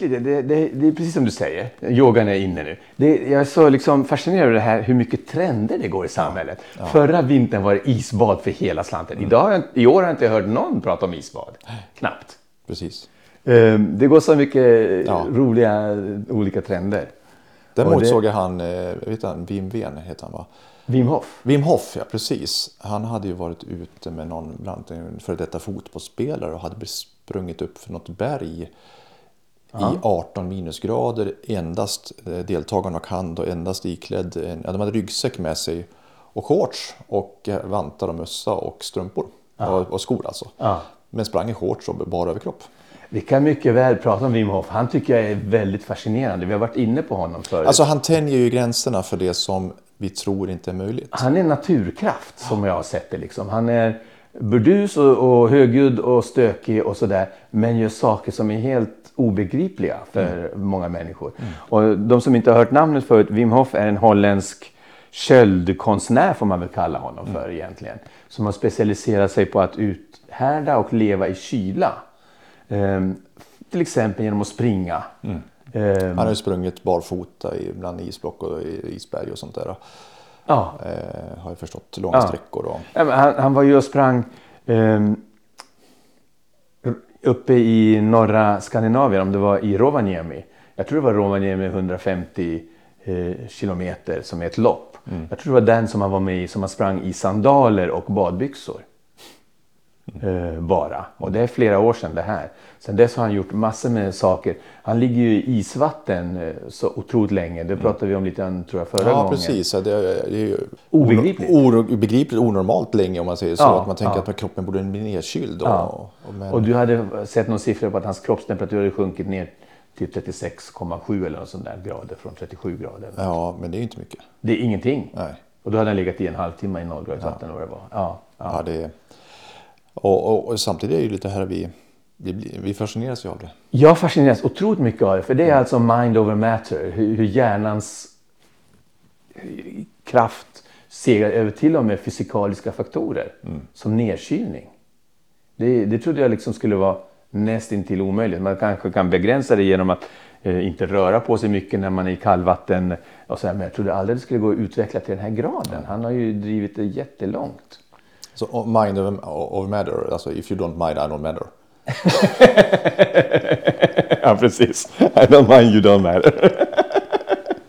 verkligen. Det, det, det är precis som du säger. Yogan är inne nu. Det, jag är så liksom fascinerad av det här hur mycket trender det går i samhället. Ja. Förra vintern var det isbad för hela slanten. Mm. Idag, I år har jag inte hört någon prata om isbad. Knappt. Precis. Ehm, det går så mycket ja. roliga olika trender. Däremot det... såg jag han, eh, vet han, Wim Ven heter han va? Wim Hof. Wim Hof, ja precis. Han hade ju varit ute med någon, bland en före detta fotbollsspelare och hade sprungit upp för något berg. I 18 minusgrader. Endast eh, deltagarna och han då endast iklädd, en, de hade ryggsäck med sig och shorts och eh, vantar och mössa och strumpor. Ja. Och, och, skor alltså. Ja. Men sprang i shorts och bara överkropp. Vi kan mycket väl prata om Wim Hof. Han tycker jag är väldigt fascinerande. Vi har varit inne på honom förut. Alltså han tänjer ju gränserna för det som vi tror inte är möjligt. Han är naturkraft som jag har sett det. Liksom. Han är burdus och, och högljudd och stökig och sådär. Men gör saker som är helt obegripliga för mm. många människor. Mm. Och de som inte har hört namnet förut, Wim Hof är en holländsk köldkonstnär får man väl kalla honom för mm. egentligen. Som har specialiserat sig på att uthärda och leva i kyla. Um, till exempel genom att springa. Mm. Um, Han har sprungit barfota bland isblock och isberg och sånt där. Ja. Uh, har jag förstått, långa ja. sträckor. Och... Han, han, var ju och sprang um, uppe i norra Skandinavien, om det var i Rovaniemi. Jag tror det var Rovaniemi 150 eh, kilometer som är ett lopp. Mm. Jag tror det var den som han var med i som han sprang i sandaler och badbyxor. Eh, bara. Och det är flera år sedan det här. Sen dess har han gjort massor med saker. Han ligger ju i isvatten eh, så otroligt länge. Det pratade vi om lite grann tror jag förra ja, gången. Precis. Det är, det är obegripligt. obegripligt, onormalt länge om man säger så. Ja, att man tänker ja. att kroppen borde bli nedkyld. Och, ja. och, men... och, du hade sett någon siffra på att hans kroppstemperatur hade sjunkit ner till 36,7 eller något sånt där grader från 37 grader. Ja, men det är ju inte mycket. Det är ingenting. Nej. Och då hade han legat i en halvtimme i nollgradigt vatten. Ja. det var. Ja, ja. ja det. Och, och, och samtidigt är det ju lite här vi vi, vi fascineras ju av det. Jag fascineras otroligt mycket av det. För det är alltså mind over matter. Hur, hur hjärnans kraft segrar över till och med fysikaliska faktorer. Mm. Som nedkylning. Det, det trodde jag liksom skulle vara nästintill omöjligt. Man kanske kan begränsa det genom att eh, inte röra på sig mycket när man är i kallvatten. Och så här, men jag trodde aldrig det skulle gå att utveckla till den här graden. Han har ju drivit det jättelångt. Så mind over, over matter, alltså if you don't mind I don't matter. ja, precis. I don't mind you don't matter.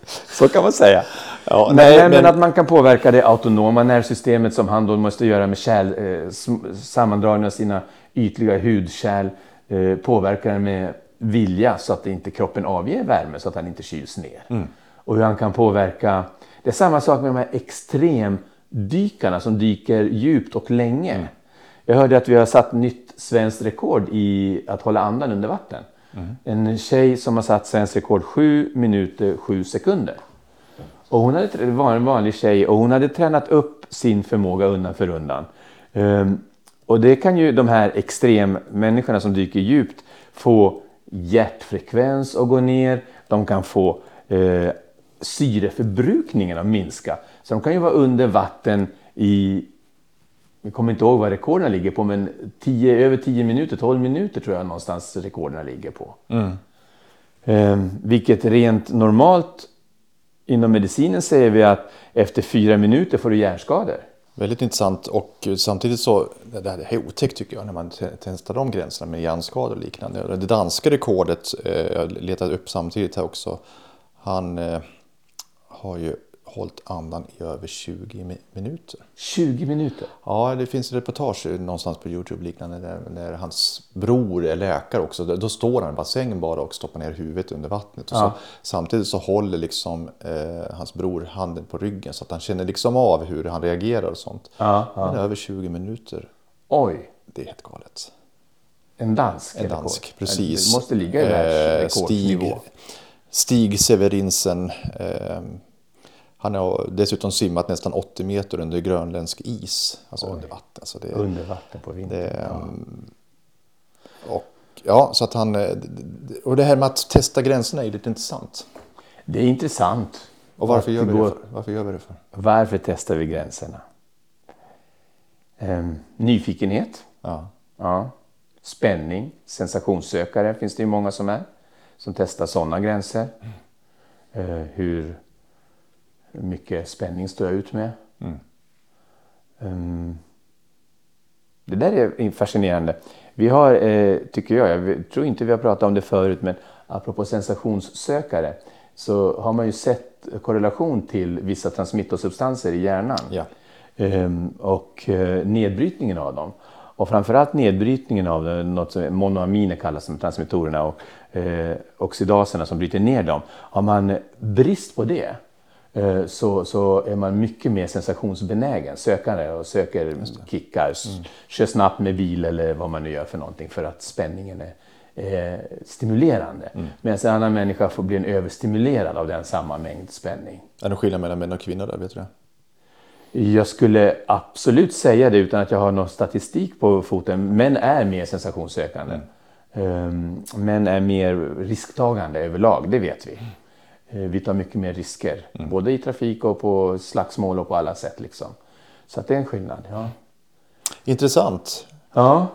Så kan man säga. Ja, nej, men, men, att man kan påverka det autonoma nervsystemet som han då måste göra med kärl, eh, sammandragning av sina ytliga hudkärl. Eh, påverka den med vilja så att inte kroppen avger värme så att han inte kyls ner. Mm. Och hur han kan påverka. Det är samma sak med de här extremdykarna som dyker djupt och länge. Mm. Jag hörde att vi har satt nytt svenskt rekord i att hålla andan under vatten. Mm. En tjej som har satt svenskt rekord 7 minuter 7 sekunder. Och hon hade, det var en vanlig tjej och hon hade tränat upp sin förmåga undan för undan. Um, och det kan ju de här extremmänniskorna som dyker djupt få hjärtfrekvens att gå ner. De kan få eh, syreförbrukningen att minska. Så de kan ju vara under vatten i jag kommer inte ihåg vad rekorden ligger på, men 10, över 10 minuter, 12 minuter tror jag någonstans rekorden ligger på. Mm. Eh, vilket rent normalt inom medicinen säger vi att efter fyra minuter får du hjärnskador. Väldigt intressant och samtidigt så, det här är otäckt tycker jag när man testar de gränserna med hjärnskador och liknande. Det danska rekordet, eh, jag letade upp samtidigt här också, han eh, har ju hållit andan i över 20 minuter. 20 minuter? Ja, det finns reportage någonstans på Youtube liknande där, där hans bror är läkare också. Då står han i bassängen bara och stoppar ner huvudet under vattnet. Och ja. så, samtidigt så håller liksom, eh, hans bror handen på ryggen så att han känner liksom av hur han reagerar och sånt. Ja, ja. Men över 20 minuter. Oj! Det är helt galet. En dansk? En dansk, precis. Det måste ligga i världsrekordnivå. Stig, Stig Severinsen. Eh, han har dessutom simmat nästan 80 meter under grönländsk is. Alltså Oj. under vatten. Alltså det, under vatten på vintern. Det, ja. Mm, och, ja, så att han... Eh, och det här med att testa gränserna är lite intressant. Det är intressant. Och varför gör, vi det för? varför gör vi det för? Varför testar vi gränserna? Ehm, nyfikenhet. Ja. ja. Spänning, sensationssökare finns det ju många som är. som testar sådana gränser. Mm. hur mycket spänning står jag ut med? Mm. Um, det där är fascinerande. Vi har, eh, tycker jag, jag tror inte vi har pratat om det förut, men apropå sensationssökare så har man ju sett korrelation till vissa transmittorsubstanser i hjärnan. Ja. Um, och uh, nedbrytningen av dem. Och framförallt nedbrytningen av något som monoaminer kallas som transmittorerna och eh, oxidaserna som bryter ner dem. Har man brist på det eh, så, så är man mycket mer sensationsbenägen, sökande och söker kickar, mm. kör snabbt med bil eller vad man nu gör för någonting för att spänningen är eh, stimulerande. Mm. Medan en annan människa får bli en överstimulerad av den samma mängd spänning. Är det skillnad mellan män och kvinnor där? Vet du det? Jag skulle absolut säga det utan att jag har någon statistik på foten. Män är mer sensationssökande. Mm. Ehm, män är mer risktagande överlag, det vet vi. Mm. Vi tar mycket mer risker, mm. både i trafik och på slagsmål och på alla sätt. Liksom. Så att det är en skillnad. Ja. Intressant. Ja.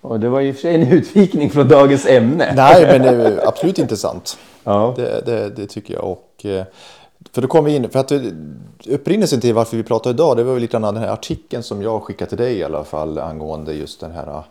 Och det var och för sig en utvikning från dagens ämne. Nej, men det är absolut intressant. Ja. Det, det, det tycker jag. Och, eh, för då kom vi in, för att upprinnelsen till varför vi pratar idag, det var ju lite grann den här artikeln som jag skickade till dig i alla fall angående just den här eh,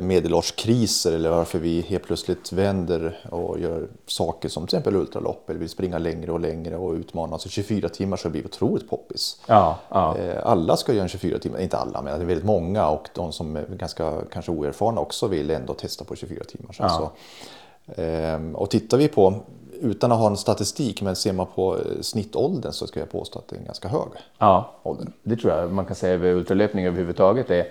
medelårskriser eller varför vi helt plötsligt vänder och gör saker som till exempel ultralopp eller vill springa längre och längre och utmana oss. 24 timmar så blir otroligt poppis. Ja, ja. Eh, alla ska göra en 24 timmar, inte alla men det är väldigt många och de som är ganska kanske oerfarna också vill ändå testa på 24 timmar. Ja. Så, ehm, och tittar vi på utan att ha en statistik, men ser man på eh, snittåldern så ska jag påstå att det är en ganska hög ja, ålder. Det tror jag man kan säga över ultralöpning överhuvudtaget är eh,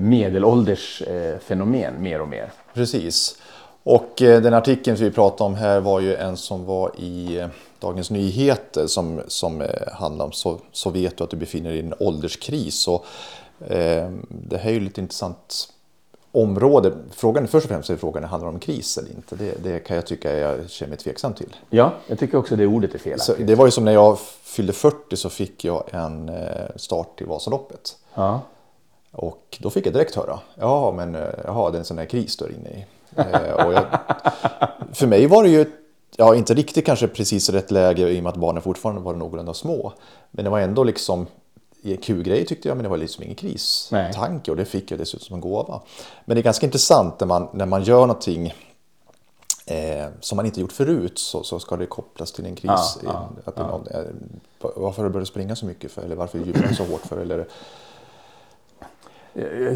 medelålders eh, fenomen mer och mer. Precis. Och den artikeln som vi pratade om här var ju en som var i Dagens Nyheter som, som handlar om så, så vet du att du befinner dig i en ålderskris. Och, eh, det här är ju lite intressant område. Frågan, först och främst är frågan handlar det om kris eller inte. Det, det, kan jag tycka jag känner mig tveksam till. Ja, jag tycker också det ordet är felaktigt. det var ju som när jag fyllde 40 så fick jag en eh, start i Vasaloppet. Ja. Och då fick jag direkt höra, ja men eh, jaha, det är en sån här kris du är inne i. Eh, och jag, för mig var det ju, ja inte riktigt kanske precis rätt läge i och med att barnen fortfarande var någorlunda små. Men det var ändå liksom kul-grej tyckte jag, men det var liksom ingen kristanke och det fick jag dessutom som en gåva. Men det är ganska intressant när man, när man gör någonting eh, som man inte gjort förut så, så ska det kopplas till en kris. Ja, ja, att ja. Någon, eh, varför börjat springa så mycket för? Eller varför du så hårt för? Eller,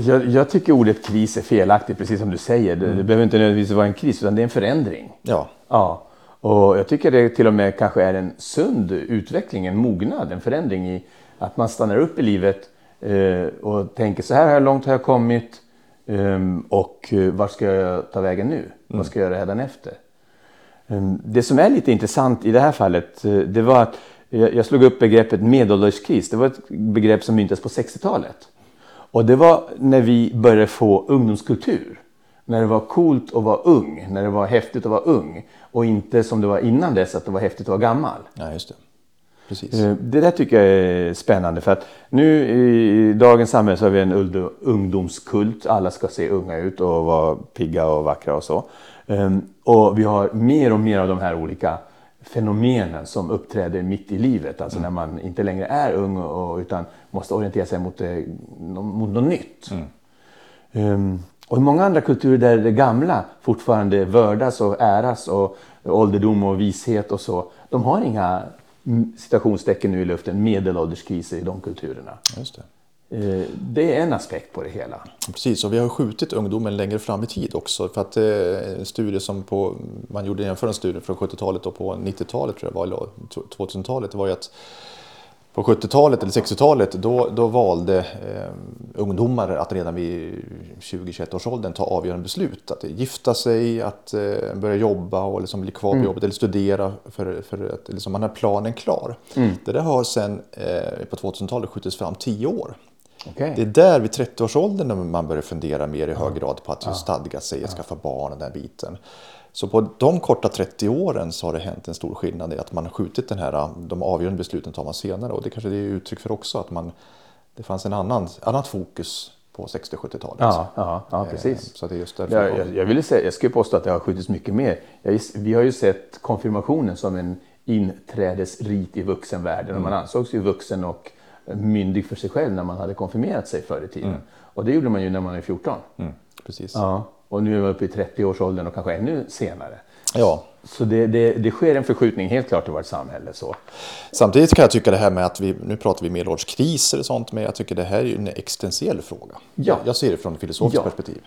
jag, jag, tycker ordet kris är felaktigt, precis som du säger. Det, mm. det behöver inte nödvändigtvis vara en kris, utan det är en förändring. Ja. ja. Och jag tycker det till och med kanske är en sund utveckling, en mognad, en förändring i att man stannar upp i livet eh, och tänker så här långt har jag kommit ehm, och eh, vart ska jag ta vägen nu? Mm. Vad ska jag göra efter? Ehm, det som är lite intressant i det här fallet eh, det var att jag slog upp begreppet medelålderskris. Det var ett begrepp som myntades på 60-talet. Och det var när vi började få ungdomskultur. När det var coolt att vara ung, när det var häftigt att vara ung. Och inte som det var innan dess, att det var häftigt att vara gammal. Ja, just det. Precis. Eh, det där tycker jag är spännande för att nu i dagens samhälle så har vi en ungdomskult. Alla ska se unga ut och vara pigga och vackra och så. Ehm, och vi har mer och mer av de här olika fenomenen som uppträder mitt i livet. Alltså mm. när man inte längre är ung och, utan måste orientera sig mot, det, mot något nytt. Mm. Um, och i många andra kulturer där det gamla fortfarande vördas och äras och ålderdom och vishet och så. De har inga citationstecken nu i luften, medelålderskriser i de kulturerna. Just det. Eh, det är en aspekt på det hela. Precis, och vi har skjutit ungdomen längre fram i tid också. För att eh, en studie som på, man gjorde jämför en studie från 70-talet och på 90-talet, tror jag var, eller 2000-talet, det var ju att på 70-talet eller 60-talet då, då valde eh, ungdomar att redan vid 20-21 års åldern ta avgörande beslut. Att gifta sig, att eh, börja jobba och liksom bli kvar på mm. jobbet eller studera för, för att liksom, man har planen klar. Mm. Det där har sen eh, på 2000-talet skjutits fram 10 år. Okay. Det är där vid 30-årsåldern man börjar fundera mer i hög grad på att ja. stadga sig, skaffa barn och den biten. Så på de korta 30 åren så har det hänt en stor skillnad i att man har skjutit den här, de avgörande besluten tar man senare och det kanske det är uttryck för också att man, det fanns en annan, annat fokus på 60-70-talet. Ja, ja, ja, precis. Så det är just jag, jag, jag, ville säga, jag skulle påstå att det har skjutits mycket mer. Jag, vi har ju sett konfirmationen som en inträdesrit i vuxenvärlden. Mm. man ansågs ju vuxen och myndig för sig själv när man hade konfirmerat sig förr i tiden. Mm. Och det gjorde man ju när man är 14. Mm, precis. Ja, och nu är man uppe i 30-årsåldern och kanske ännu senare. Ja. Så det, det, det, sker en förskjutning helt klart i vårt samhälle. Så. Samtidigt kan jag tycka det här med att vi, nu pratar vi medelålderskriser och sånt, men jag tycker det här är en existentiell fråga. Ja. Jag ser det från ett filosofiskt ja. perspektiv.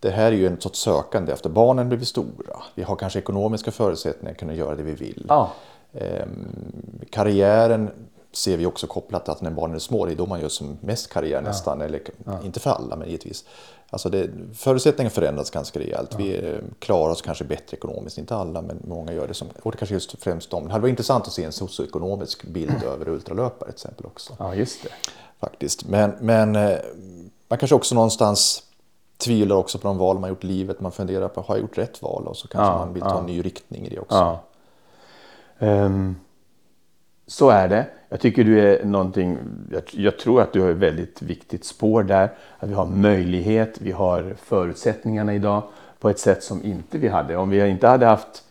Det här är ju en sorts sökande efter barnen blir stora. Vi har kanske ekonomiska förutsättningar att kunna göra det vi vill. Ja. Ehm, karriären ser vi också kopplat till att när barnen är små, det är då man gör som mest karriär nästan. Eller, Inte för alla, men givetvis. Alltså det, förutsättningarna förändras ganska rejält. Ja. Vi eh, klarar oss kanske bättre ekonomiskt, inte alla men många gör det. Som, och det kanske just främst de. Det hade varit intressant att se en socioekonomisk bild mm. över ultralöpare till exempel också. Ja, just det. Faktiskt. Men, men eh, man kanske också någonstans tvivlar också på de val man gjort i livet. Man funderar på, har jag gjort rätt val? Och så kanske ja, man vill ta ja. en ny riktning i det också. Um, så är det. Jag tycker du är någonting, jag, jag, tror att du har ett väldigt viktigt spår där. Att vi har möjlighet, vi har förutsättningarna idag på ett sätt som inte vi hade. Om vi inte hade haft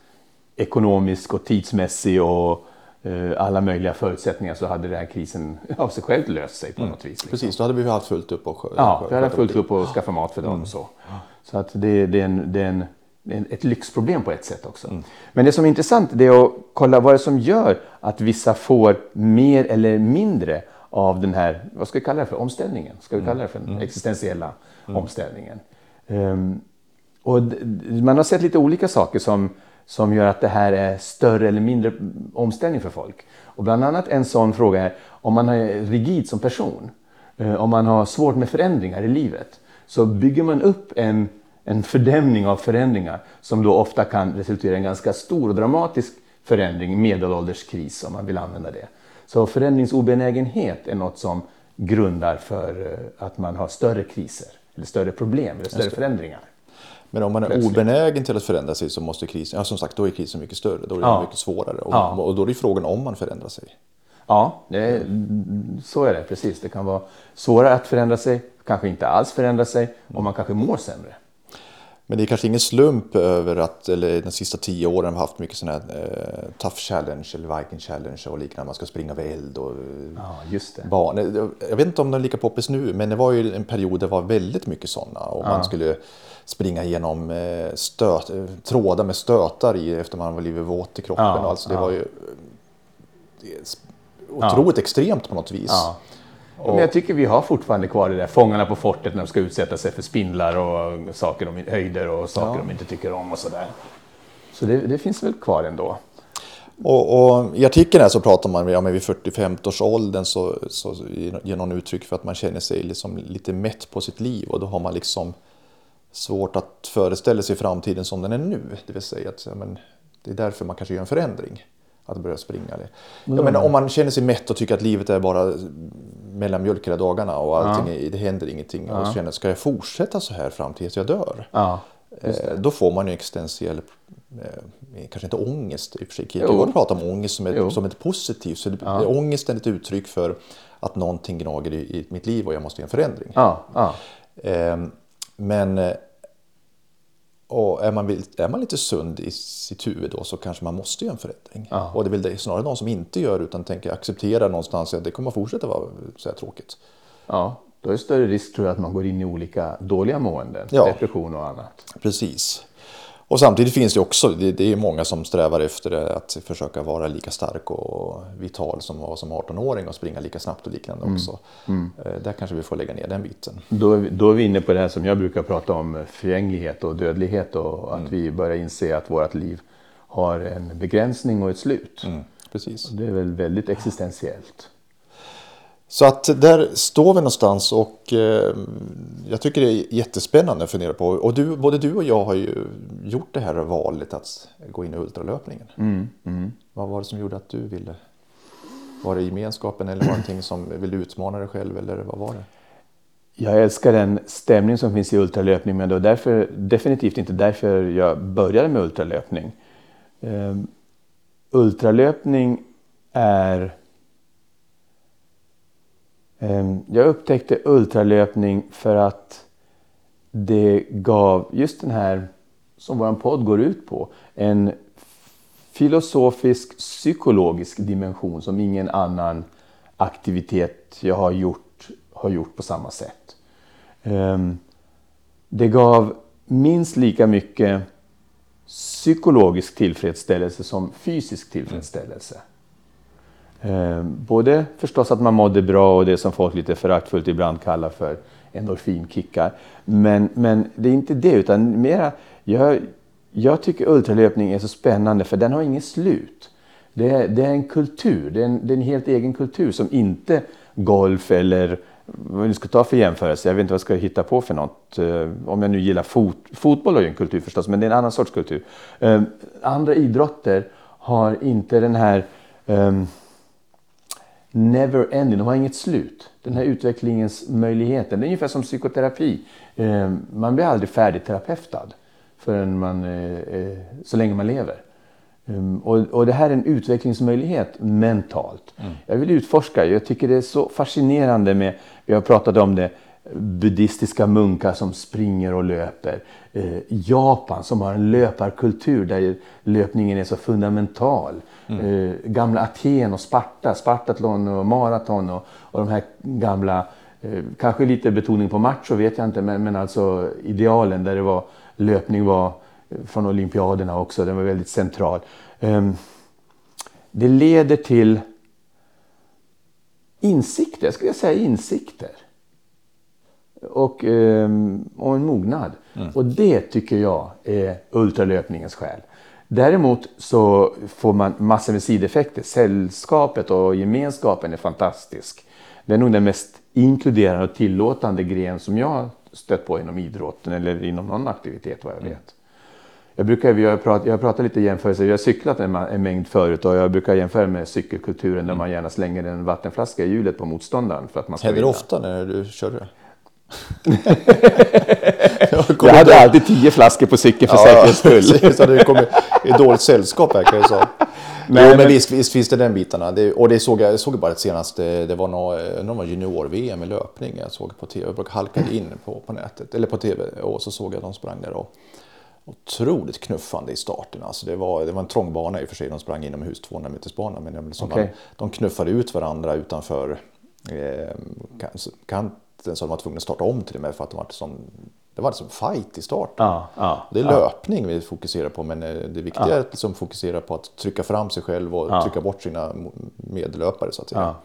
ekonomisk och tidsmässig och eh, alla möjliga förutsättningar så hade den här krisen av sig själv löst sig på mm. något vis. Liksom. Precis, då hade vi haft fullt upp och Ja, vi hade fullt upp och skaffa mat för dem mm. och så. Så att det, det, är en, det är en ett lyxproblem på ett sätt också. Mm. Men det som är intressant det är att kolla vad det är som gör att vissa får mer eller mindre av den här, vad ska vi kalla det för, omställningen? Ska vi mm. kalla det för den mm. existentiella mm. omställningen? Um, och man har sett lite olika saker som, som gör att det här är större eller mindre omställning för folk. Och bland annat en sån fråga är om man är rigid som person, eh, om man har svårt med förändringar i livet, så bygger man upp en en fördämning av förändringar som då ofta kan resultera i en ganska stor och dramatisk förändring, medelålderskris om man vill använda det. Så förändringsobenägenhet är något som grundar för eh, att man har större kriser, eller större problem, eller större förändringar. Men om man är Plötsligt. obenägen till att förändra sig så måste krisen, ja som sagt då är krisen mycket större, då är det ja. mycket svårare och, ja. och då är det frågan om man förändrar sig. Ja, det, så är det precis. Det kan vara svårare att förändra sig, kanske inte alls förändra sig och man kanske mår sämre. Men det är kanske ingen slump över att eller de sista tio åren har haft mycket sådana här eh, Tough Challenge eller Viking Challenge och liknande. Man ska springa vid eld och ja, just det. barn. Jag vet inte om de är lika poppis nu, men det var ju en period där det var väldigt mycket sådana. Och ja. man skulle springa igenom eh, stöt, trådar med stötar i efter man var blivit våt i kroppen. Ja, alltså det var ju det otroligt extremt på något vis. Och... Men jag tycker vi har fortfarande kvar det där fångarna på fortet när de ska utsätta sig för spindlar och saker de, höjder och saker ja. de inte tycker om och sådär. Så det, det, finns väl kvar ändå. Och, och I artikeln här så pratar man ja, vid 40-50 års åldern så, så ger någon uttryck för att man känner sig liksom lite mätt på sitt liv och då har man liksom svårt att föreställa sig framtiden som den är nu. Det vill säga att ja, men, det är därför man kanske gör en förändring att börja springa. Jag menar, om man känner sig mätt och tycker att livet är bara mellanmjölk hela dagarna och allting, ja. det händer ingenting ja. och känner ska jag fortsätta så här fram tills jag dör? Ja, eh, då får man ju existentiell, eh, kanske inte ångest i och för sig. Jag kan prata om ångest som ett, som ett positivt. Så ja. Ångesten är ett uttryck för att någonting gnager i, i mitt liv och jag måste göra en förändring. Ja, ja. Eh, men och är man, är man lite sund i sitt huvud då så kanske man måste göra en förändring. Ja. Och det är väl det, snarare de som inte gör utan tänker acceptera någonstans att det kommer fortsätta vara så här tråkigt. Ja, då är det större risk tror jag att man går in i olika dåliga måenden, ja. depression och annat. Precis. Och samtidigt finns det också, det, det är många som strävar efter att försöka vara lika stark och vital som var som 18-åring och springa lika snabbt och liknande mm. också. Mm. Där kanske vi får lägga ner den biten. Då, då är vi inne på det här som jag brukar prata om, förgänglighet och dödlighet och att mm. vi börjar inse att vårt liv har en begränsning och ett slut. Mm. Precis. Och det är väl väldigt existentiellt. Så att där står vi någonstans och eh, jag tycker det är jättespännande att fundera på. Och du, både du och jag har ju gjort det här valet att gå in i ultralöpningen. Mm, mm. Vad var det som gjorde att du ville? Var det gemenskapen eller var det någonting som ville utmana dig själv eller vad var det? Jag älskar den stämning som finns i ultralöpning men det var därför, definitivt inte därför jag började med ultralöpning. Um, ultralöpning är Ehm, jag upptäckte ultralöpning för att det gav just den här, som vår podd går ut på, en filosofisk, psykologisk dimension som ingen annan aktivitet jag har gjort har gjort på samma sätt. Ehm, det gav minst lika mycket psykologisk tillfredsställelse som fysisk tillfredsställelse. Eh, både förstås att man mådde bra och det som folk lite föraktfullt ibland kallar för endorfinkickar. Men, men det är inte det, utan mera, jag, jag tycker ultralöpning är så spännande för den har inget slut. Det är, det är en kultur, det är en, det är en helt egen kultur som inte golf eller vad vi ska ta för jämförelse, jag vet inte vad jag ska hitta på för något. Eh, om jag nu gillar fot, fotboll har ju en kultur förstås, men det är en annan sorts kultur. Eh, andra idrotter har inte den här ehm, never ending, de har inget slut. Den här utvecklingens möjligheten. Det är ungefär som psykoterapi. Um, man blir aldrig färdigterapeutad förrän man, uh, så länge man lever. Och, det här är en utvecklingsmöjlighet mentalt. Mm. Jag vill utforska, jag tycker det är så fascinerande med, vi har pratat om det, buddhistiska munkar som springer och löper. Eh, Japan som har en löparkultur där löpningen är så fundamental. Mm. Eh, gamla Aten och Sparta, Spartatlon och maraton och, och de här gamla, eh, kanske lite betoning på macho vet jag inte, men, men alltså idealen där det var löpning var från olympiaderna också. Den var väldigt central. Ehm, det leder till insikter, jag skulle säga insikter. Och, ehm, och en mognad. Mm. Och det tycker jag är ultralöpningens skäl. Däremot så får man massor med sideffekter. Sällskapet och gemenskapen är fantastisk. Det är nog den mest inkluderande och tillåtande gren som jag stött på inom idrotten eller inom någon aktivitet vad jag mm. vet. Jag, brukar, jag, har pratat, jag har pratat lite jämförelser, jag har cyklat en, en mängd förut och jag brukar jämföra med cykelkulturen mm. där man gärna slänger en vattenflaska i hjulet på motståndaren för att man ska Händer det ofta när du kör det? jag hade alltid tio flaskor på cykeln för ja, säkerhets skull. så det kommer i dåligt sällskap här kan jag säga. Men, jo, men visst, visst finns det den bitarna. Det, och det såg jag, jag såg bara ett senaste, det var någon, junior-VM i löpning jag såg på tv. Jag brukade halka in på, på nätet, eller på tv och så såg jag att de sprang där. Och, otroligt knuffande i starten. Alltså det, var, det var en trång bana i och för sig, de sprang inomhus 200 meters bana. Men som okay. de, de knuffade ut varandra utanför eh, kanten så de var tvungna att starta om till och med för att de var sån, det var som fight i starten. Ja, ja, det är löpning vi fokuserar på men eh, det viktiga är att liksom fokusera på att trycka fram sig själv och trycka bort sina medlöpare så att säga.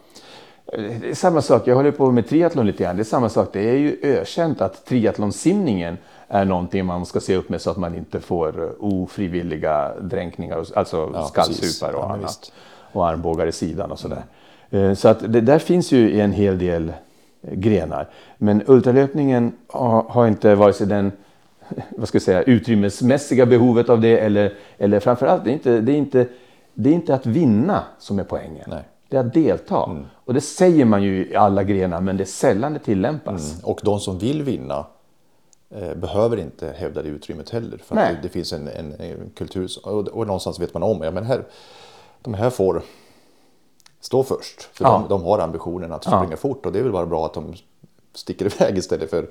Det är samma sak, jag håller på med triathlon lite grann. Det är samma sak, det är ju ökänt att triathlonsimningen är någonting man ska se upp med så att man inte får eh, ofrivilliga dränkningar, alltså ja, skallsupar och ja, annat. Visst. Och armbågar i sidan och sådär. Så att det där finns ju en hel del eh, grenar. Men ultralöpningen har inte vare sig den vad ska jag säga, utrymmesmässiga behovet av det eller, eller framförallt, det är, inte, det, är inte, det är inte att vinna som är poängen. Nej. Det är att delta. Mm. Och det säger man ju i alla grenar men det är sällan det tillämpas. Mm. Och de som vill vinna Eh, behöver inte hävda det utrymmet heller. För det, det, finns en, en, en kultur och, och, någonstans vet man om, ja men här, de här får stå först. För ja. de, de, har ambitionen att springa ja. fort och det är väl bara bra att de sticker iväg istället för att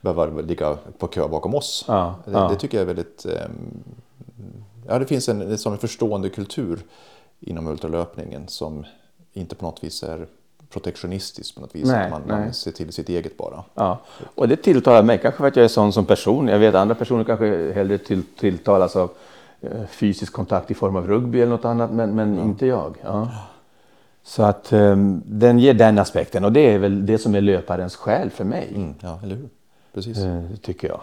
behöva ligga på kö bakom oss. Ja. Det, det, tycker jag är väldigt... Ehm, ja, det finns en, som en förstående kultur inom ultralöpningen som inte på något vis är protektionistiskt på något vis. Nej, att man, man, ser till sitt eget bara. Ja. Och det tilltalar mig, kanske för att jag är sån som person. Jag vet andra personer kanske hellre till, tilltalas av eh, fysisk kontakt i form av rugby eller något annat, men, men ja. inte jag. Ja. Så att um, den ger den aspekten och det är väl det som är löparens själ för mig. Mm, ja, eller hur? Precis. Uh, tycker jag.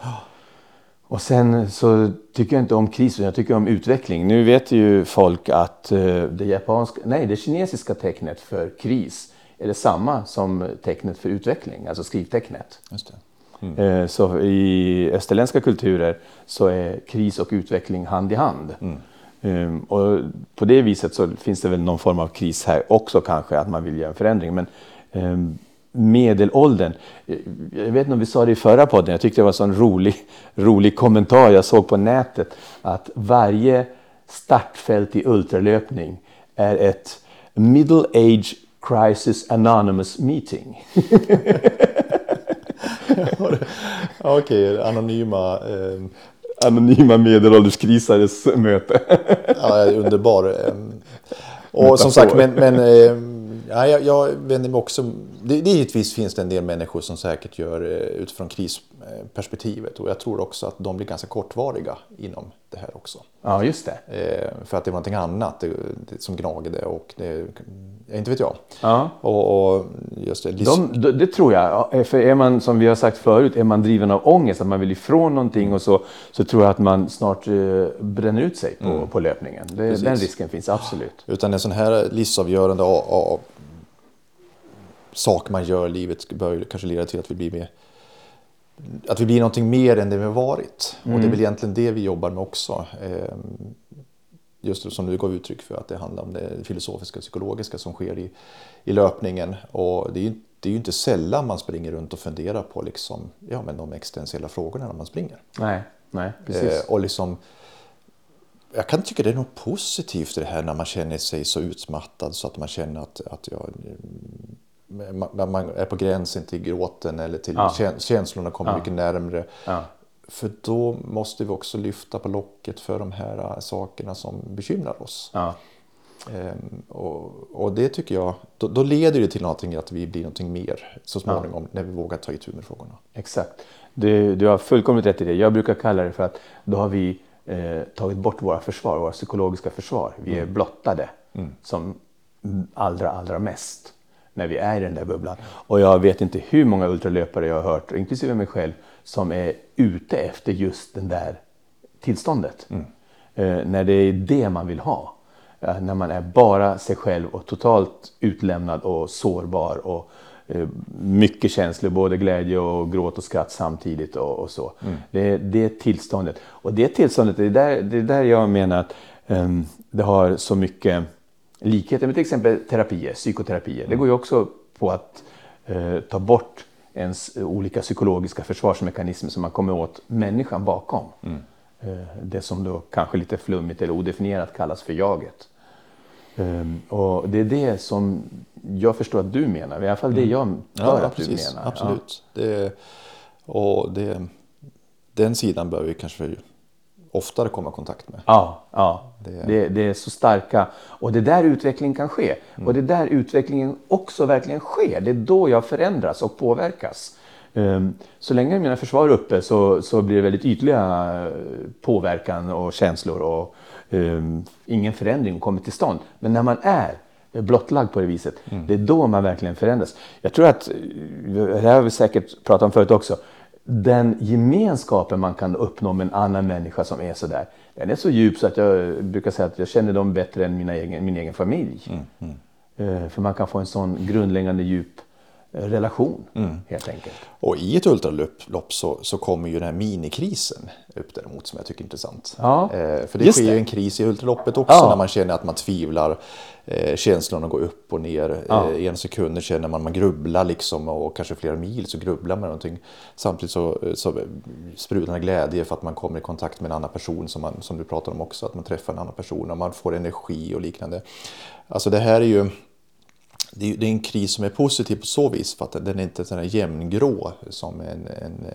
Och sen så tycker jag inte om kris, jag tycker om utveckling. Nu vet ju folk att uh, det japanska, nej det kinesiska tecknet för kris är det samma som tecknet för utveckling, alltså skrivtecknet. Just mm. Eh, så i österländska kulturer så är kris och utveckling hand i hand. Mm. Ehm, och på det viset så finns det väl någon form av kris här också kanske, att man vill göra en förändring. Men ehm, medelåldern, eh, jag vet inte om vi sa det i förra podden, jag tyckte det var en sån rolig, rolig kommentar jag såg på nätet, att varje startfält i ultralöpning är ett middle age Crisis Anonymous Meeting. Okej, okay, anonyma... Eh... Anonyma medelålderskrisares möte. ja, underbar. Ehm, och som sagt, men, men ja, jag, jag vänder mig också... Det, det, givetvis finns det en del människor som säkert gör eh, utifrån krisperspektivet och jag tror också att de blir ganska kortvariga inom det här också. Ja, just det. Eh, för att det var någonting annat det, det, som gnagde och det inte vet jag. Ja. Och, och just det, De, det tror jag. För är man, som vi har sagt förut, är man driven av ångest, att man vill ifrån någonting och så, så tror jag att man snart bränner ut sig på, mm. på löpningen. Den risken finns absolut. Utan en sån här livsavgörande av, av, sak man gör i livet bör kanske leda till att vi blir mer att vi blir någonting mer än det vi har varit. Mm. Och det är väl egentligen det vi jobbar med också. Eh, just som du gav uttryck för att det handlar om det filosofiska och psykologiska som sker i, i löpningen. Och det är, ju, det är ju inte sällan man springer runt och funderar på liksom, ja, men de existentiella frågorna när man springer. Nej, nej precis. Eh, och liksom, jag kan tycka det är något positivt i det här när man känner sig så utmattad så att man känner att, att jag, man är på gränsen till gråten eller till ja. känslorna kommer ja. mycket närmre. Ja. För då måste vi också lyfta på locket för de här äh, sakerna som bekymrar oss. Ehm, och, och, det tycker jag, då, då, leder det till någonting att vi blir någonting mer så småningom när vi vågar ta itu med frågorna. Exakt. Du, du har fullkomligt rätt i det. Jag brukar kalla det för att då har vi eh, tagit bort våra försvar, våra psykologiska försvar. Vi är mm. blottade mm. som allra, allra mest när vi är i den där bubblan. Och jag vet inte hur många ultralöpare jag har hört, inklusive mig själv, som är ute efter just det där tillståndet. Mm. Eh, när det är det man vill ha. Eh, när man är bara sig själv och totalt utlämnad och sårbar och eh, mycket känslor, både glädje och gråt och skratt samtidigt och, och så. Mm. Det, det tillståndet. Och det tillståndet, det är där, det är där jag menar att um, det har så mycket likheter med till exempel terapier, psykoterapier. Det går ju också på att uh, ta bort ens olika psykologiska försvarsmekanismer som man kommer åt människan bakom. Mm. Eh, det som då kanske lite flummigt eller odefinierat kallas för jaget. Ehm, och det är det som jag förstår att du menar, i alla fall det mm. jag hör ja, att precis, du menar. Absolut. Ja. Det, och det, den sidan bör vi kanske oftare komma i kontakt med. Ja, ja. Det... Det, det är så starka och det är där utvecklingen kan ske. Mm. Och det är där utvecklingen också verkligen sker. Det är då jag förändras och påverkas. Um, så länge mina försvar är uppe så, så blir det väldigt ytliga eh, påverkan och känslor och um, ingen förändring kommer till stånd. Men när man är blottlagd på det viset, mm. det är då man verkligen förändras. Jag tror att, eh, det här har vi säkert pratat om förut också, den gemenskapen man kan uppnå med en annan människa som är sådär, den är så djup så att jag brukar säga att jag känner dem bättre än mina egen, min egen familj. Mm, mm. Eh, för man kan få en sån grundläggande djup relation mm. helt enkelt. Och i ett ultralopp så, så kommer ju den här minikrisen upp däremot som jag tycker är intressant. Ja, eh, för det sker ju en kris i ultraloppet också ja. när man känner att man tvivlar eh, känslorna går upp och ner. Ja. Eh, en sekund känner man man grubblar liksom och kanske flera mil så grubblar man någonting. Samtidigt så, så sprudlar glädje för att man kommer i kontakt med en annan person som, man, som du pratar om också, att man träffar en annan person och man får energi och liknande. Alltså det här är ju det är, en kris som är positiv på så vis för att den är inte så jämngrå som en, en,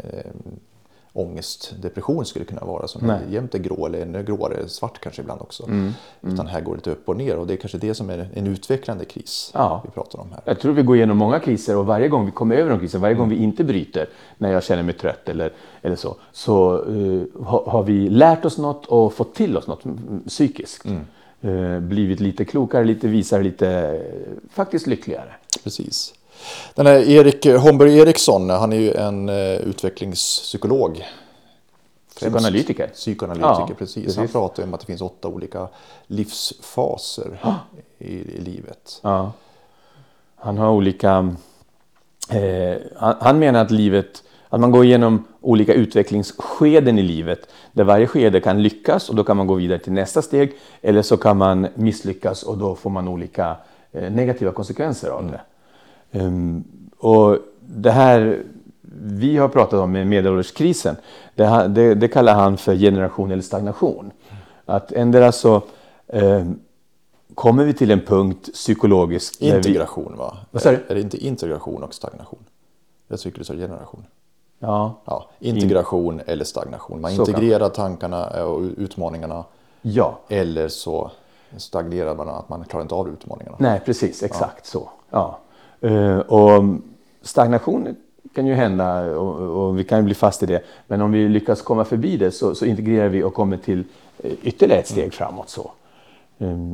ångest, depression skulle kunna vara som Nej. jämt är grå eller ännu gråare, svart kanske ibland också. Mm. Mm. Utan här går det lite upp och ner och det är kanske det som är en utvecklande kris ja. vi pratar om här. Jag tror vi går igenom många kriser och varje gång vi kommer över de kriser, varje gång mm. vi inte bryter när jag känner mig trött eller, eller så, så uh, ha, har vi lärt oss något och fått till oss något psykiskt. Uh, blivit lite klokare, lite visare, lite uh, faktiskt lyckligare. Precis. Den här Erik Holmberg Eriksson, han är ju en utvecklingspsykolog. Psykoanalytiker. Psykoanalytiker, ja, precis. precis. Han pratar om att det finns åtta olika livsfaser ah. i, i, livet. Ja. Han har olika... Eh, han, han menar att livet att man går igenom olika utvecklingsskeden i livet där varje skede kan lyckas och då kan man gå vidare till nästa steg eller så kan man misslyckas och då får man olika eh, negativa konsekvenser av det. Um, och det här vi har pratat om med medelålderskrisen, det, det, det, kallar han för generation eller stagnation. Att ändra så eh, kommer vi till en punkt psykologiskt... Integration vi... va? Vad sa du? Är det inte integration och stagnation? Jag tycker du sa generation. Ja. ja integration In... eller stagnation. Man så integrerar kan. tankarna och utmaningarna. Ja. Eller så stagnerar man, att man klarar inte av utmaningarna. Nej, precis. Exakt ja. så. Ja. Uh, och stagnation kan ju hända och, och, vi kan bli fast i det. Men om vi lyckas komma förbi det så, så integrerar vi och kommer till eh, ytterligare ett steg mm. framåt. så.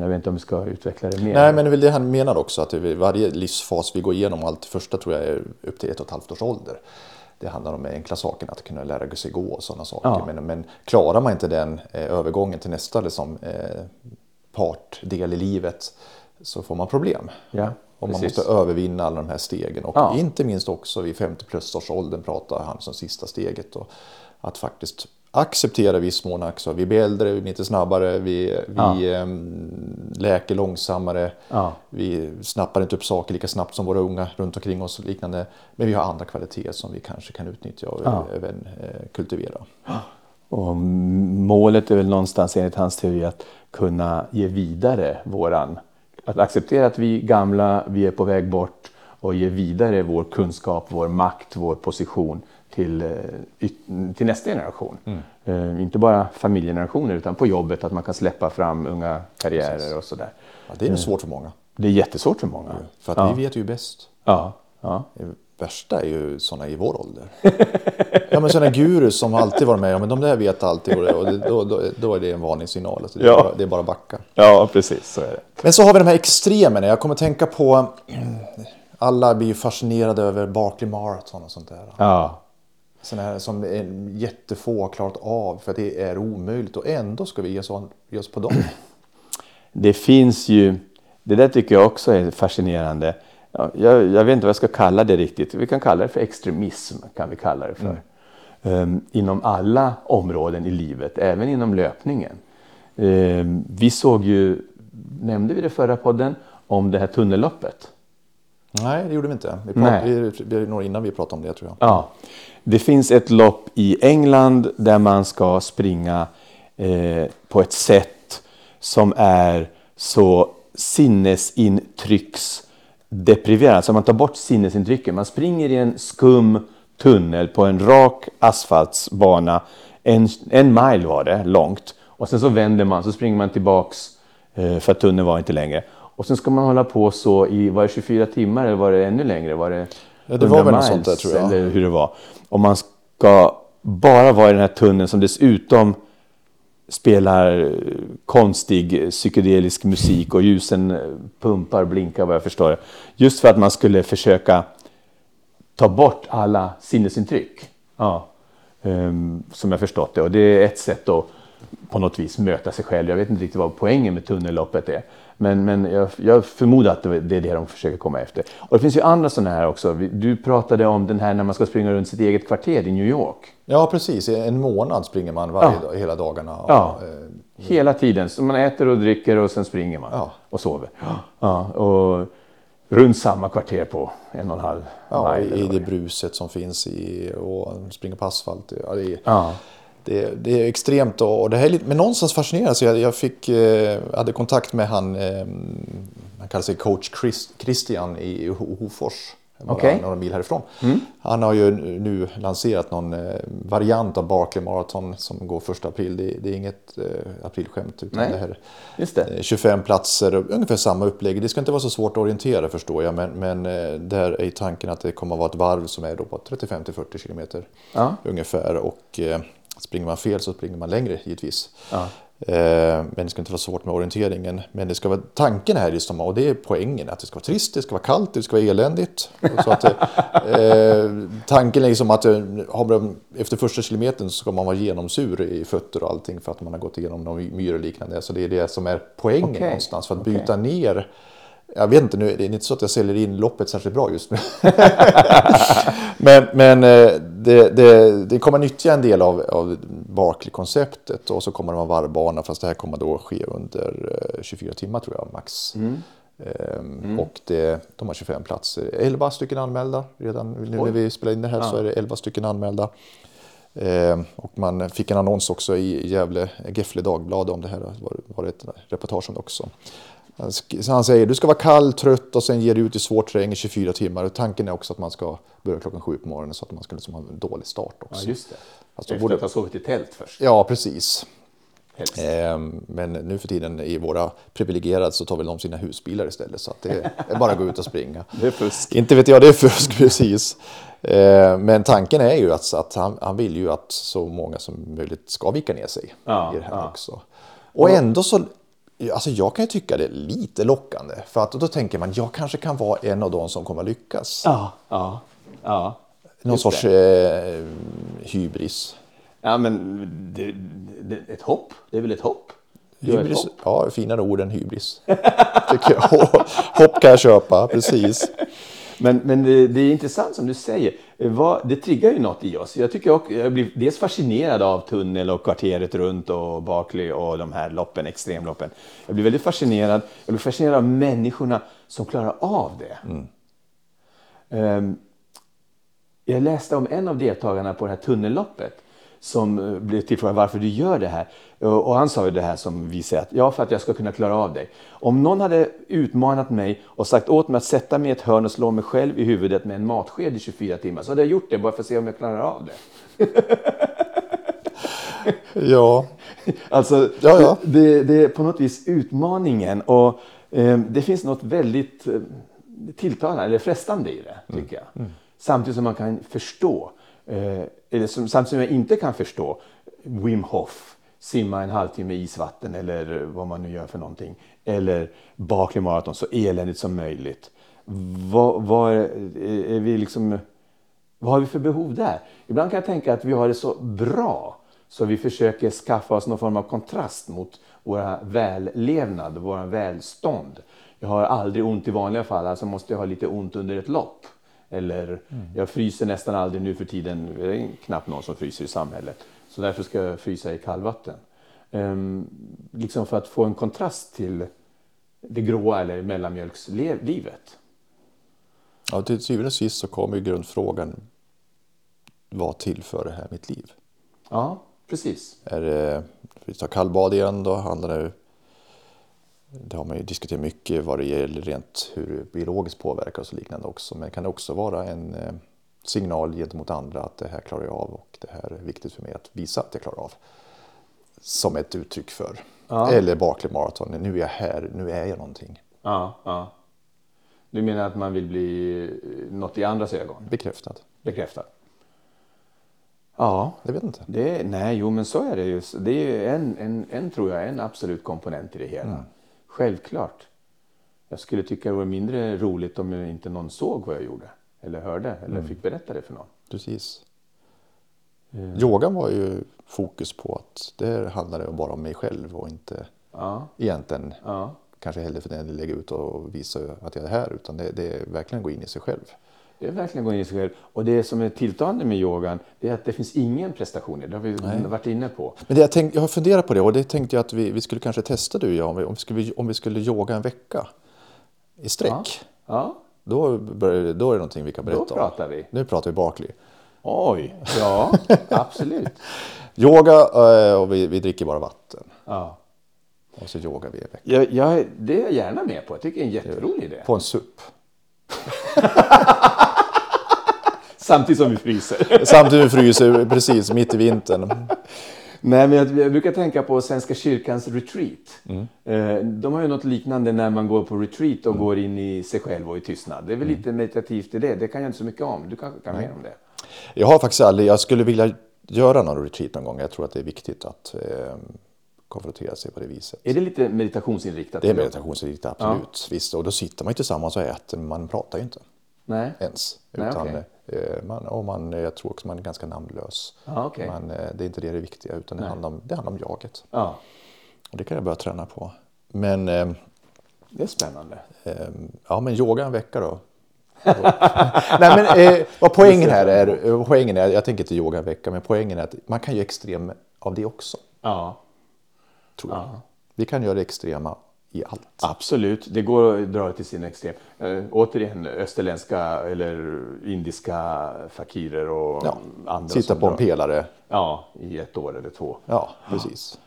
Jag vet inte om vi ska utveckla det mer. Nej, men det är väl det han menar också, att varje livsfas vi går igenom, allt första tror jag är upp till ett och ett halvt års ålder. Det handlar om enkla saker, att kunna lära sig gå och sådana saker. Ja. Men, men klarar man inte den eh, övergången till nästa liksom, eh, partdel i livet så får man problem. Ja, och man måste övervinna alla de här stegen. Och ja. inte minst också vid 50 plus års åldern pratar han som sista steget. Och att faktiskt acceptera viss mån också. Vi blir äldre, vi blir lite snabbare, vi, ja. vi um, läker långsammare. Ja. Vi snappar inte upp saker lika snabbt som våra unga runt omkring oss och liknande. Men vi har andra kvaliteter som vi kanske kan utnyttja och ja. även eh, kultivera. Och målet är väl någonstans enligt hans teori att kunna ge vidare våran, att acceptera att vi är gamla, vi är på väg bort och ge vidare vår kunskap, vår makt, vår position till, eh, till nästa generation. Mm. Uh, inte bara familjegenerationer utan på jobbet, att man kan släppa fram unga karriärer Precis. och sådär. Ja, det är nog svårt för många. Det är jättesvårt för många. För att ja. vi vet ju bäst. Ja. ja värsta är ju sådana i vår ålder. ja men sådana gurus som alltid varit med, ja men de där vet alltid och, det, då, då, då, är det en varningssignal. Alltså det, är ja. bara, det är bara backa. Ja precis, så är det. Men så har vi de här extremerna. Jag kommer tänka på, alla blir ju fascinerade över Barkley Marathon och sånt där. Ja. Sådana här som jättefå har klarat av för att det är omöjligt och ändå ska vi ge oss, ge oss på dem. Det finns ju, det där tycker jag också är fascinerande ja, jag, jag, vet inte vad jag ska kalla det riktigt. Vi kan kalla det för extremism. kan vi kalla det för. Mm. Um, inom alla områden i livet, även inom löpningen. Um, vi såg ju, nämnde vi det förra podden, om det här tunnelloppet? Nej, det gjorde vi inte. Vi pratade, vi, några innan vi pratade om det tror jag. Ja. Det finns ett lopp i England där man ska springa eh, på ett sätt som är så sinnesintrycks depriverad. Så man tar bort sinnesintrycken. Man springer i en skum tunnel på en rak asfaltsbana. En, en mile var det långt. Och sen så vänder man, så springer man tillbaks eh, för att tunneln var inte längre. Och sen ska man hålla på så i, var det 24 timmar eller var det ännu längre? Var det, ja, det var väl något sånt där tror jag. Eller hur det var. Och man ska bara vara i den här tunneln som dessutom spelar konstig psykedelisk musik och ljusen pumpar blinkar vad jag förstår. Just för att man skulle försöka ta bort alla sinnesintryck. Ja. Um, som jag förstått det. Och det är ett sätt att på något vis möta sig själv. Jag vet inte riktigt vad poängen med tunnelloppet är. Men, men jag, jag förmodar att det är det de försöker komma efter. Och det finns ju andra sådana här också. Du pratade om den här när man ska springa runt sitt eget kvarter i New York. Ja, precis. En månad springer man varje ja. dag, hela dagarna. Ja. Eh, Hela tiden. Så man äter och dricker och sen springer man ja. och sover. Ja. och runt samma kvarter på en och en halv Ja, i, i det bruset som finns i och springa på asfalt. Ja, det, är, ja. Det, det, är extremt och det här är lite, men någonstans fascinerande. Jag, jag fick, eh, hade kontakt med han, eh, han kallar sig coach Chris, Christian i Hofors bara okay. några mil härifrån. Mm. Han har ju nu lanserat någon eh, variant av Barkley Marathon som går 1 april. Det, det är inget eh, aprilskämt utan Nej. det här det. 25 platser och ungefär samma upplägg. Det ska inte vara så svårt att orientera förstår jag men, men eh, där är tanken att det kommer att vara ett varv som är då på 35-40 kilometer ja. ungefär och eh, springer man fel så springer man längre givetvis. Ja. Eh, men det ska inte vara svårt med orienteringen. Men det ska vara tanken här just och det är poängen att det ska vara trist, det ska vara kallt, det ska vara eländigt. Så att, eh, tanken är liksom att eh, efter första kilometern så ska man vara genomsur i fötter och allting för att man har gått igenom någon myr och liknande. Så det är det som är poängen okay. någonstans för att byta okay. ner jag vet inte, nu, det är inte så att jag säljer in loppet särskilt bra just nu. men men eh, det, det, det kommer nyttja en del av, av Barkley-konceptet och så kommer det vara varvbana fast det här kommer då ske under 24 eh, timmar tror jag max. Mm. Ehm, mm. Och det, de har 25 platser, 11 stycken anmälda redan nu när vi spelar in det här ja. så är det 11 stycken anmälda. Ehm, och man fick en annons också i Gävle, Gefle Dagblad om det här, var, var det ett reportage om det också. Så han säger du ska vara kall, trött och sen ger du ut i svår terräng i 24 timmar. Och tanken är också att man ska börja klockan sju på morgonen så att man ska liksom ha en dålig start också. Ja, just det. Alltså, Efter borde... att ha sovit i tält först? Ja, precis. Eh, men nu för tiden i våra privilegierade så tar väl de sina husbilar istället så att det är bara att gå ut och springa. Det är fusk. Inte vet jag, det är fusk precis. Eh, men tanken är ju att, att han, han, vill ju att så många som möjligt ska vika ner sig ja, i det här ja. också. Och ändå så, alltså jag kan ju tycka det är lite lockande för att då tänker man jag kanske kan vara en av de som kommer att lyckas. Ja, ja, ja. Någon sorts eh, hybris. Ja, men det, det, ett hopp, det är väl ett hopp? Hybris, ett hopp. Ja, finare ord än hybris. Tycker jag. Hopp kan jag köpa, precis. Men, men det, det, är intressant som du säger. Vad, det triggar ju något i oss. Jag, tycker jag, jag blir dels fascinerad av tunnel och kvarteret runt och Barkley och de här loppen, extremloppen. Jag blir väldigt fascinerad. Jag blir fascinerad av människorna som klarar av det. Mm. Um, jag läste om en av deltagarna på det här tunnelloppet som eh, blev tillfrågad varför du gör det här. Och han sa ju det här som vi säger att ja, för att jag ska kunna klara av det. Om någon hade utmanat mig och sagt åt mig att sätta mig i ett hörn och slå mig själv i huvudet med en matsked i 24 timmar så hade jag gjort det bara för att se om jag klarar av det. ja. Alltså, ja, ja. Det, det, är på något vis utmaningen och eh, det finns något väldigt eh, tilltalande eller frestande i det, tycker jag. Mm. Mm. Samtidigt som man kan förstå eh, Eh, eller som, samtidigt som jag inte kan förstå Wim Hof, simma en halvtimme i isvatten eller vad man nu gör för någonting. Eller Barkley Marathon så eländigt som möjligt. Vad, vad, är, är vi liksom, vad har vi för behov där? Ibland kan jag tänka att vi har det så bra så vi försöker skaffa oss någon form av kontrast mot våra vällevnad, vår välstånd. Jag har aldrig ont i vanliga fall, alltså måste jag ha lite ont under ett lopp. Eller mm. jag fryser nästan aldrig nu för tiden. Det är knappt någon som fryser i samhället. Så därför ska jag frysa i kallvatten. Um, liksom för att få en kontrast till det gråa eller mellanmjölkslivet. Ja, till syvende och sist så kommer grundfrågan. Vad tillför det här mitt liv? Ja, precis. Är det, vi tar kallbad igen då handlar det det har man ju diskuterat mycket vad det gäller rent hur biologiskt påverkar och liknande också. Men kan det också vara en eh, signal gentemot andra att det här klarar jag av och det här är viktigt för mig att visa att jag klarar av. Som ett uttryck för. Ja. Eller Barkley Marathon, nu är jag här, nu är jag någonting. Ja, ja. Du menar att man vill bli eh, något i andras ögon? Bekräftad. Bekräftad. Ja. Jag vet inte. Det, nej, jo men så är det ju. Det är en, en, en, tror jag, en absolut komponent i det hela. Mm. Självklart. Jag skulle tycka det var mindre roligt om inte någon såg vad jag gjorde. Eller hörde eller mm. fick berätta det för någon. Precis. Mm. Yogan var ju fokus på att det handlade bara om mig själv och inte ja. egentligen ja. kanske heller för den lägga ut och visa att jag är här utan det, det är verkligen gå in i sig själv. Det är verkligen gå in i sig själv. Och det som är tilltalande med yogan det är att det finns ingen prestation i det. har vi Nej. varit inne på. Men jag, tänkt, jag har funderat på det och det tänkte jag att vi, vi skulle kanske testa du och jag om vi, om vi, skulle, om vi skulle yoga en vecka i sträck. Ja. ja. Då, börjar, då är det någonting vi kan berätta om. Då pratar om. vi. Nu pratar vi Barkley. Oj, ja absolut. Yoga eh, och vi, vi dricker bara vatten. Ja. Och så yogar vi en vecka. Jag, jag, det är jag gärna med på. Jag tycker det är en jätterolig idé. På en SUP. Samtidigt som vi fryser. Samtidigt som vi fryser, precis, mitt i vintern. Nej, men jag, jag, brukar tänka på Svenska kyrkans retreat. Mm. Eh, de har ju något liknande när man går på retreat och mm. går in i sig själv och i tystnad. Det är väl mm. lite meditativt i det. Det kan jag inte så mycket om. Du kanske kan mer om det? Jag har faktiskt aldrig, jag skulle vilja göra någon retreat någon gång. Jag tror att det är viktigt att eh, konfrontera sig på det viset. Är det lite meditationsinriktat? Det är meditationsinriktat, absolut. Ja. Visst. Och då sitter man ju tillsammans och äter, man pratar ju inte. Nej. Ens. Utan, Nej, okay. Eh, man, och man, jag tror också man är ganska namnlös. Ah, okay. man, eh, det är inte det det viktiga utan det handlar, om, det handlar om jaget. Ah. Och det kan jag börja träna på. Men... Eh, det är spännande. Ja, men yoga en vecka då. Nej, men eh, vad poängen här är, poängen är, jag tänker inte yoga en vecka, men poängen är att man kan göra extrem av det också. Ja. Tror jag. Ja. Vi kan göra det extrema i allt. Absolut, det går att dra till sin extrem. Äh, återigen österländska eller indiska fakirer och ja. andra. Sitta på en pelare. Ja, i ett år eller två. Ja, precis.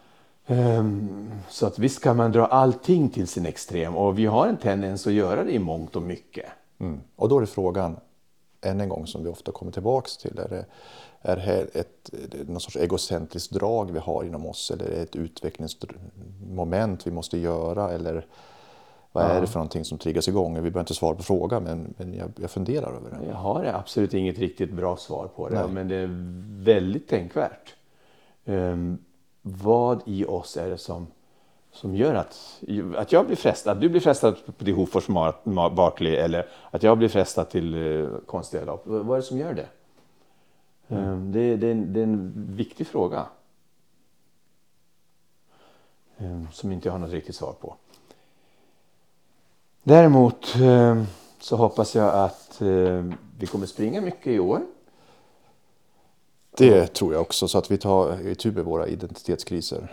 Um, så att visst kan man dra allting till sin extrem och vi har en tendens att göra det i mångt och mycket. Mm. Och då är frågan, än en gång som vi ofta kommer tillbaks till, är det, är det ett, någon sorts egocentriskt drag vi har inom oss eller är det ett utvecklingsmoment vi måste göra eller vad är det för någonting som triggas igång? Vi behöver inte svara på frågan men, men jag, jag funderar över det. Jag har absolut inget riktigt bra svar på det Nej. men det är väldigt tänkvärt. Um, vad i oss är det som, som gör att, att jag blir frestad, du blir frestad till Hofors Barkley eller att jag blir frestad till uh, konstiga lopp. Vad är det som gör det? Mm. Um, det, det, det, är en viktig fråga. Um, som inte jag har något riktigt svar på. Däremot um, så hoppas jag att vi kommer springa mycket i år. Det tror jag också, så att vi tar itu med våra identitetskriser.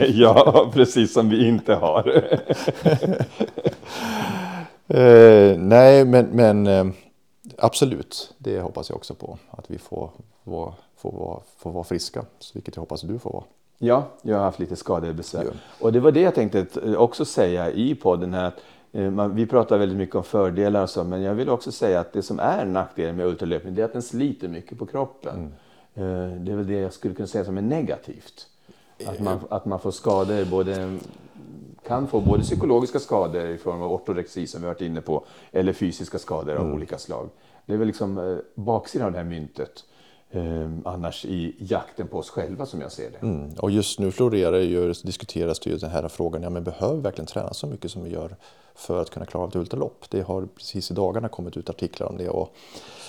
ja, precis som vi inte har. eh, nej, men, men eh, absolut, det hoppas jag också på. Att vi får, får, får, vara, får vara friska, vilket jag hoppas du får vara. Ja, jag har haft lite skadebesvär. Ja. Och det var det jag tänkte också säga i podden här. Eh, vi pratar väldigt mycket om fördelar och så, men jag vill också säga att det som är nackdelen med ultralöpning, är att den sliter mycket på kroppen. Mm. Eh, det är väl det jag skulle kunna säga som är negativt. Att man, att man får skador, både, kan få både psykologiska skador i form av ortorexi som vi varit inne på, eller fysiska skador av mm. olika slag. Det är väl liksom eh, baksidan av det här myntet. Eh, annars i jakten på oss själva som jag ser det. Mm. Och just nu florerar ju, diskuteras det ju den här frågan, ja men behöver vi verkligen träna så mycket som vi gör för att kunna klara ett ultralopp? Det har precis i dagarna kommit ut artiklar om det. Och,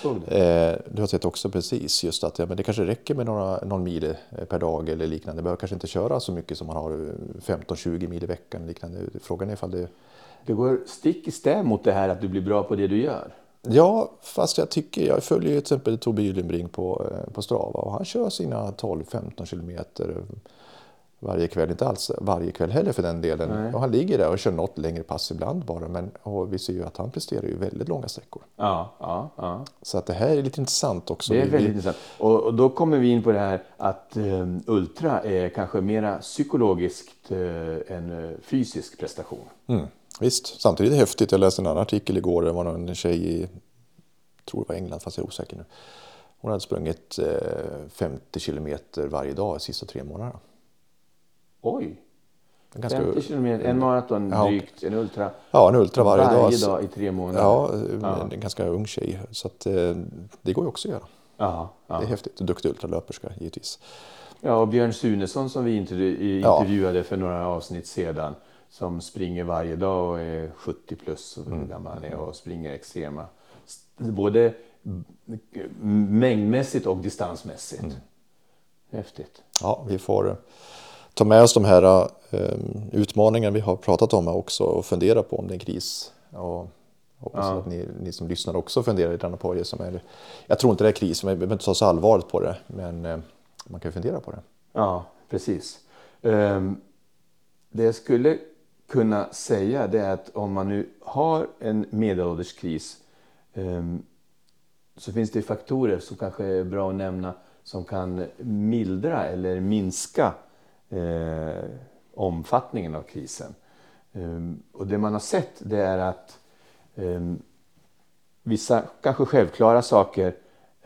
eh, du har sett också precis just att ja, men det kanske räcker med några, någon mil eh, per dag eller liknande. behöver kanske inte köra så mycket som man har 15-20 eh, mil i veckan. Liknande. Frågan är ifall det... Det går stick i stäv mot det här att du blir bra på det du gör. Ja, fast jag tycker, jag följer ju till exempel Tobbe Gyllenbrink på, eh, på Strava och han kör sina 12-15 kilometer varje kväll. Inte alls varje kväll heller för den delen. Och han ligger där och kör något längre pass ibland bara. Men vi ser ju att han presterar ju väldigt långa sträckor. Ja, ja, ja. Så att det här är lite intressant också. Det är väldigt vi... intressant. Och, och, då kommer vi in på det här att um, ultra är kanske mera psykologiskt uh, än uh, fysisk prestation. Mm. Visst, samtidigt är det häftigt. Jag läste en annan artikel igår. Det var en tjej i, tror det var England, fast jag är osäker nu. Hon hade sprungit eh, 50 kilometer varje dag de sista tre månaderna. Oj! Ganska, 50 kilometer, en maraton ja, drygt, en ultra. Ja, en ultra varje, varje dag. Dag i tre månader. Ja, ja. en ganska ung tjej. Så att, eh, det går ju också att göra. Ja, ja. Det är häftigt. Duktig ultralöperska givetvis. Ja, och Björn Sunesson som vi intervjuade för några avsnitt sedan som springer varje dag och är 70 plus och mm. gammal han är och springer extrema. Både mängdmässigt och distansmässigt. Mm. Häftigt. Ja, vi får ta med oss de här um, utmaningarna vi har pratat om också och fundera på om det är en kris. Och hoppas ja. att ni, ni som lyssnar också funderar lite på det. Som är, jag tror inte det är kris, vi behöver inte ta så allvarligt på det, men uh, man kan ju fundera på det. Ja, precis. Um, det jag skulle kunna säga det är att om man nu har en medelålderskris um, så finns det faktorer som kanske är bra att nämna som kan mildra eller minska eh, omfattningen av krisen. Um, och det man har sett det är att um, vissa kanske självklara saker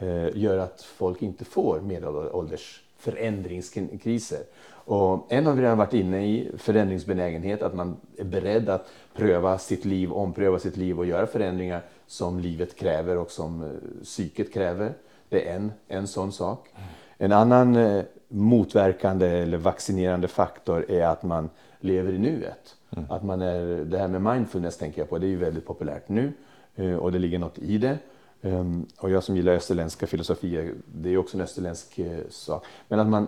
uh, gör att folk inte får medelålders förändringskriser. Och en har vi redan varit inne i, förändringsbenägenhet, att man är beredd att pröva sitt liv, ompröva sitt liv och göra förändringar som livet kräver och som uh, psyket kräver. Det är en, en sån sak. En annan uh, motverkande eller vaccinerande faktor är att man lever i nuet. Mm. Att man är, det här med mindfulness tänker jag på, det är ju väldigt populärt nu uh, och det ligger något i det. Um, och jag som gillar österländska filosofier, det är också en österländsk uh, sak. Men att man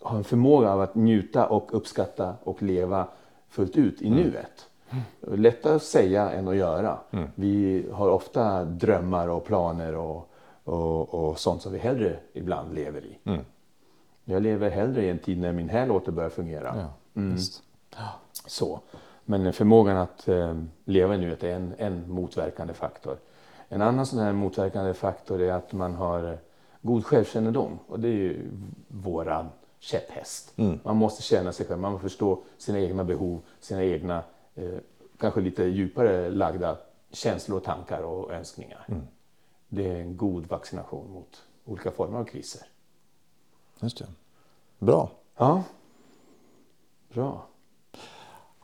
har en förmåga av att njuta och uppskatta och leva fullt ut i mm. nuet. Mm. Lättare att säga än att göra. Mm. Vi har ofta drömmar och planer och, och, och, sånt som vi hellre ibland lever i. Mm. Jag lever hellre i en tid när min häl åter börjar fungera. Ja, mm. Så. Men förmågan att eh, leva i nuet är en, en motverkande faktor. En annan sån här motverkande faktor är att man har god självkännedom och det är ju våran käpphäst. Mm. Man måste känna sig själv, man måste förstå sina egna behov, sina egna eh, kanske lite djupare lagda känslor, tankar och önskningar. Mm. Det är en god vaccination mot olika former av kriser. Just det. Bra. Ja. Bra.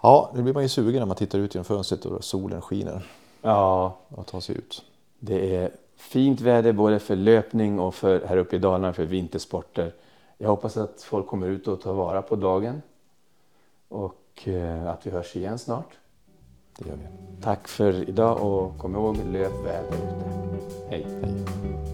Ja, nu blir man ju sugen när man tittar ut genom fönstret och solen skiner. Ja. Och tar sig ut. Det är fint väder både för löpning och för här uppe i Dalarna för vintersporter. Jag hoppas att folk kommer ut och tar vara på dagen. Och eh, att vi hörs igen snart. Det gör vi. Tack för idag och kom ihåg löp väl ute. Hej. Hej.